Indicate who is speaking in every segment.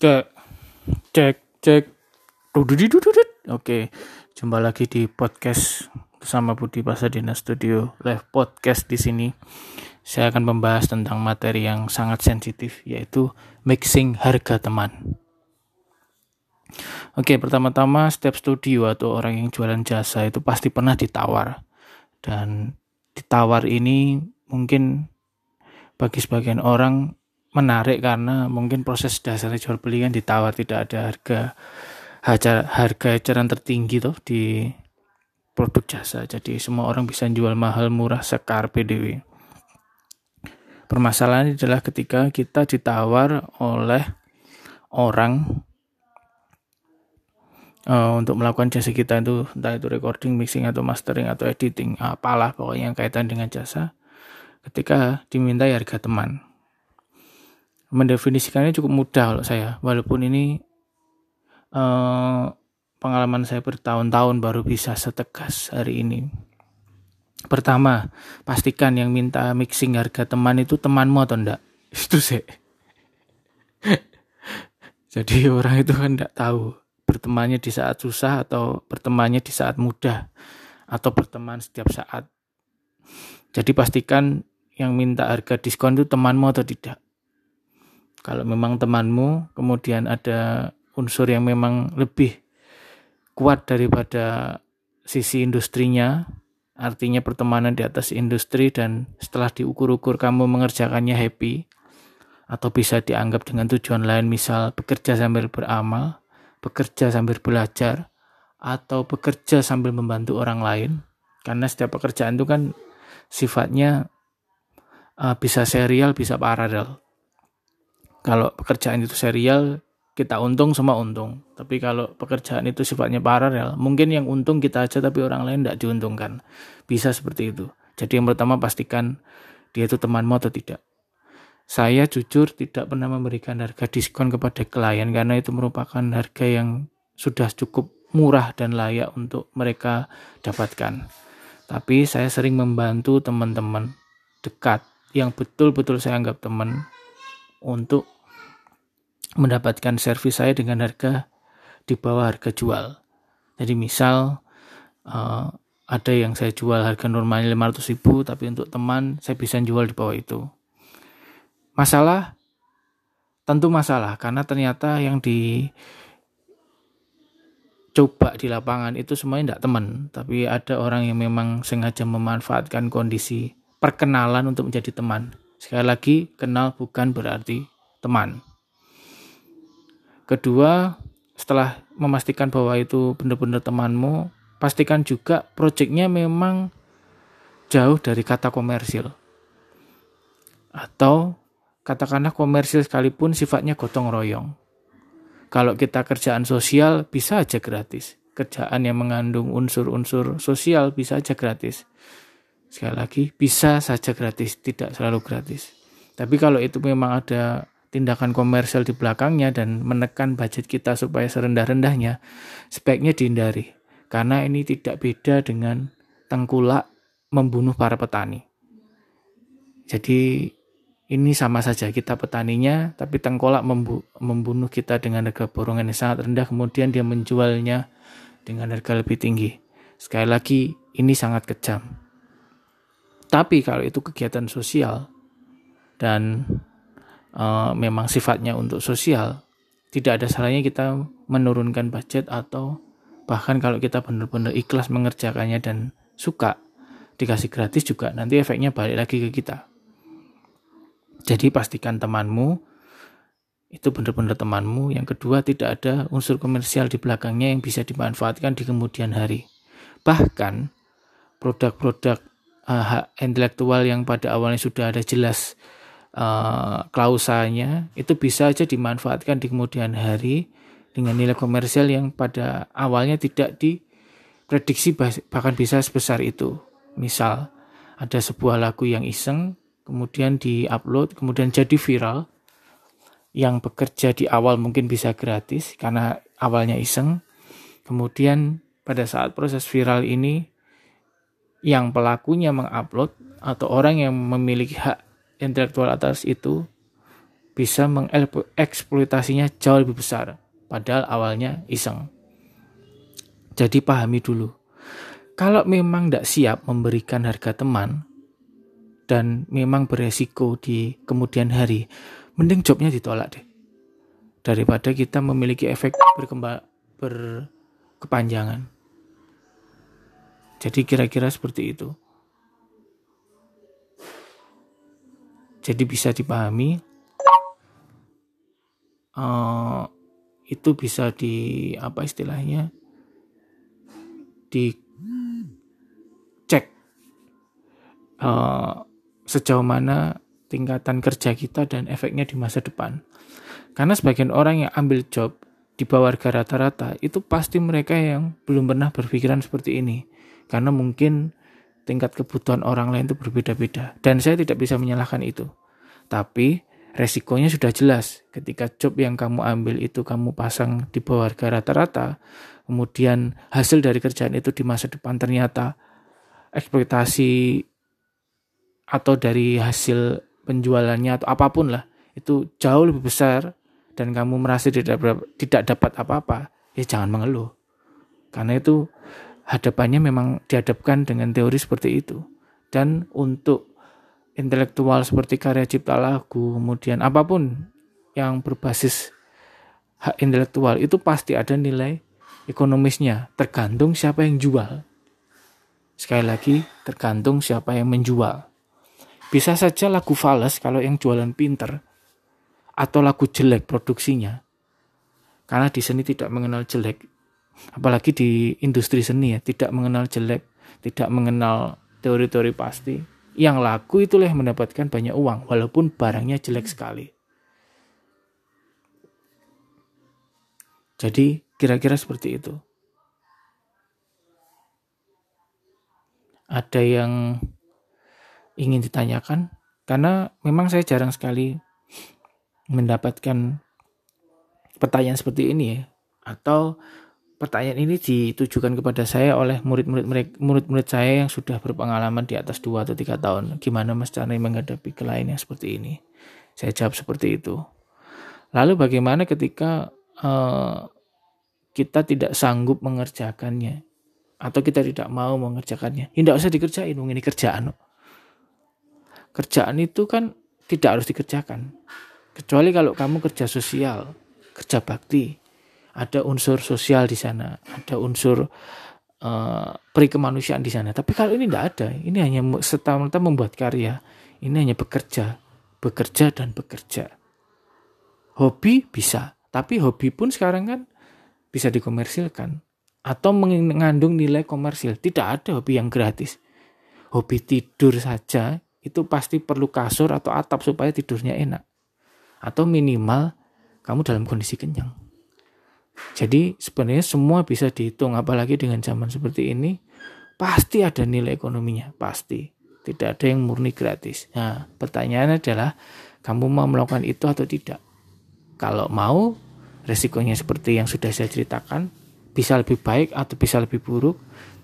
Speaker 1: cek cek cek. Oke jumpa lagi di podcast bersama Budi Pasadena Studio live podcast di sini. Saya akan membahas tentang materi yang sangat sensitif yaitu mixing harga teman. Oke, pertama-tama setiap studio atau orang yang jualan jasa itu pasti pernah ditawar. Dan ditawar ini mungkin bagi sebagian orang menarik karena mungkin proses dasarnya jual beli kan ditawar tidak ada harga harga harga eceran tertinggi tuh di produk jasa. Jadi semua orang bisa jual mahal murah sekar PDW permasalahannya adalah ketika kita ditawar oleh orang uh, untuk melakukan jasa kita itu entah itu recording, mixing atau mastering atau editing apalah pokoknya yang kaitan dengan jasa ketika diminta harga teman mendefinisikannya cukup mudah kalau saya. Walaupun ini uh, pengalaman saya bertahun-tahun baru bisa setegas hari ini. Pertama pastikan yang minta mixing harga teman itu temanmu atau enggak? Itu sih. Jadi orang itu kan enggak tahu bertemannya di saat susah atau bertemannya di saat mudah atau berteman setiap saat. Jadi pastikan yang minta harga diskon itu temanmu atau tidak kalau memang temanmu kemudian ada unsur yang memang lebih kuat daripada sisi industrinya, artinya pertemanan di atas industri dan setelah diukur-ukur kamu mengerjakannya happy atau bisa dianggap dengan tujuan lain misal bekerja sambil beramal, bekerja sambil belajar atau bekerja sambil membantu orang lain. Karena setiap pekerjaan itu kan sifatnya uh, bisa serial, bisa paralel kalau pekerjaan itu serial kita untung semua untung. Tapi kalau pekerjaan itu sifatnya paralel mungkin yang untung kita aja tapi orang lain tidak diuntungkan. Bisa seperti itu. Jadi yang pertama pastikan dia itu temanmu atau tidak. Saya jujur tidak pernah memberikan harga diskon kepada klien karena itu merupakan harga yang sudah cukup murah dan layak untuk mereka dapatkan. Tapi saya sering membantu teman-teman dekat yang betul-betul saya anggap teman untuk mendapatkan servis saya dengan harga di bawah harga jual. Jadi misal uh, ada yang saya jual harga normalnya 500 ribu tapi untuk teman saya bisa jual di bawah itu. Masalah tentu masalah karena ternyata yang di coba di lapangan itu semuanya tidak teman tapi ada orang yang memang sengaja memanfaatkan kondisi perkenalan untuk menjadi teman Sekali lagi, kenal bukan berarti teman. Kedua, setelah memastikan bahwa itu benar-benar temanmu, pastikan juga proyeknya memang jauh dari kata komersil. Atau katakanlah komersil sekalipun sifatnya gotong royong. Kalau kita kerjaan sosial bisa aja gratis. Kerjaan yang mengandung unsur-unsur sosial bisa aja gratis. Sekali lagi, bisa saja gratis, tidak selalu gratis. Tapi kalau itu memang ada tindakan komersial di belakangnya dan menekan budget kita supaya serendah-rendahnya, sebaiknya dihindari. Karena ini tidak beda dengan tengkulak membunuh para petani. Jadi ini sama saja kita petaninya, tapi tengkolak membu membunuh kita dengan harga borongan yang sangat rendah, kemudian dia menjualnya dengan harga lebih tinggi. Sekali lagi, ini sangat kejam. Tapi kalau itu kegiatan sosial dan uh, memang sifatnya untuk sosial, tidak ada salahnya kita menurunkan budget atau bahkan kalau kita benar-benar ikhlas mengerjakannya dan suka dikasih gratis juga nanti efeknya balik lagi ke kita. Jadi pastikan temanmu itu benar-benar temanmu. Yang kedua tidak ada unsur komersial di belakangnya yang bisa dimanfaatkan di kemudian hari. Bahkan produk-produk uh, hak intelektual yang pada awalnya sudah ada jelas uh, klausanya itu bisa saja dimanfaatkan di kemudian hari dengan nilai komersial yang pada awalnya tidak diprediksi bahkan bisa sebesar itu. Misal ada sebuah lagu yang iseng kemudian diupload kemudian jadi viral yang bekerja di awal mungkin bisa gratis karena awalnya iseng kemudian pada saat proses viral ini yang pelakunya mengupload atau orang yang memiliki hak intelektual atas itu bisa mengeksploitasinya jauh lebih besar. Padahal awalnya iseng. Jadi pahami dulu. Kalau memang tidak siap memberikan harga teman dan memang beresiko di kemudian hari mending jobnya ditolak deh. Daripada kita memiliki efek berkembang berkepanjangan jadi kira-kira seperti itu. Jadi bisa dipahami uh, itu bisa di apa istilahnya di cek uh, sejauh mana tingkatan kerja kita dan efeknya di masa depan. Karena sebagian orang yang ambil job di bawah harga rata-rata itu pasti mereka yang belum pernah berpikiran seperti ini karena mungkin tingkat kebutuhan orang lain itu berbeda-beda dan saya tidak bisa menyalahkan itu. Tapi resikonya sudah jelas ketika job yang kamu ambil itu kamu pasang di bawah harga rata-rata, kemudian hasil dari kerjaan itu di masa depan ternyata ekspektasi atau dari hasil penjualannya atau apa pun lah itu jauh lebih besar dan kamu merasa tidak tidak dapat apa-apa, ya jangan mengeluh. Karena itu hadapannya memang dihadapkan dengan teori seperti itu. Dan untuk intelektual seperti karya cipta lagu, kemudian apa pun yang berbasis hak intelektual itu pasti ada nilai ekonomisnya, tergantung siapa yang jual. Sekali lagi, tergantung siapa yang menjual. Bisa saja lagu fals kalau yang jualan pinter, atau lagu jelek produksinya. Karena di seni tidak mengenal jelek, apalagi di industri seni ya tidak mengenal jelek tidak mengenal teori-teori pasti. Yang laku itulah yang mendapatkan banyak uang walaupun barangnya jelek sekali. Jadi kira-kira seperti itu. Ada yang ingin ditanyakan? Karena memang saya jarang sekali mendapatkan pertanyaan seperti ini ya. Atau pertanyaan ini ditujukan kepada saya oleh murid-murid murid-murid saya yang sudah berpengalaman di atas dua atau tiga tahun. Gimana Mas Cari menghadapi klien yang seperti ini? Saya jawab seperti itu. Lalu bagaimana ketika uh, kita tidak sanggup mengerjakannya atau kita tidak mau mengerjakannya? Tidak usah dikerjain, ini kerjaan. Kerjaan itu kan tidak harus dikerjakan. Kecuali kalau kamu kerja sosial, kerja bakti, ada unsur sosial di sana, ada unsur uh, perikemanusiaan di sana. Tapi kalau ini tidak ada, ini hanya serta-merta membuat karya, ini hanya bekerja, bekerja dan bekerja. Hobi bisa, tapi hobi pun sekarang kan bisa dikomersilkan atau mengandung nilai komersil. Tidak ada hobi yang gratis. Hobi tidur saja itu pasti perlu kasur atau atap supaya tidurnya enak. Atau minimal kamu dalam kondisi kenyang. Jadi sebenarnya semua bisa dihitung apalagi dengan zaman seperti ini pasti ada nilai ekonominya, pasti. Tidak ada yang murni gratis. Nah, pertanyaannya adalah kamu mau melakukan itu atau tidak? Kalau mau, resikonya seperti yang sudah saya ceritakan, bisa lebih baik atau bisa lebih buruk.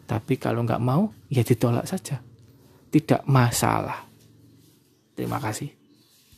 Speaker 1: Tapi kalau nggak mau, ya ditolak saja. Tidak masalah. Terima kasih.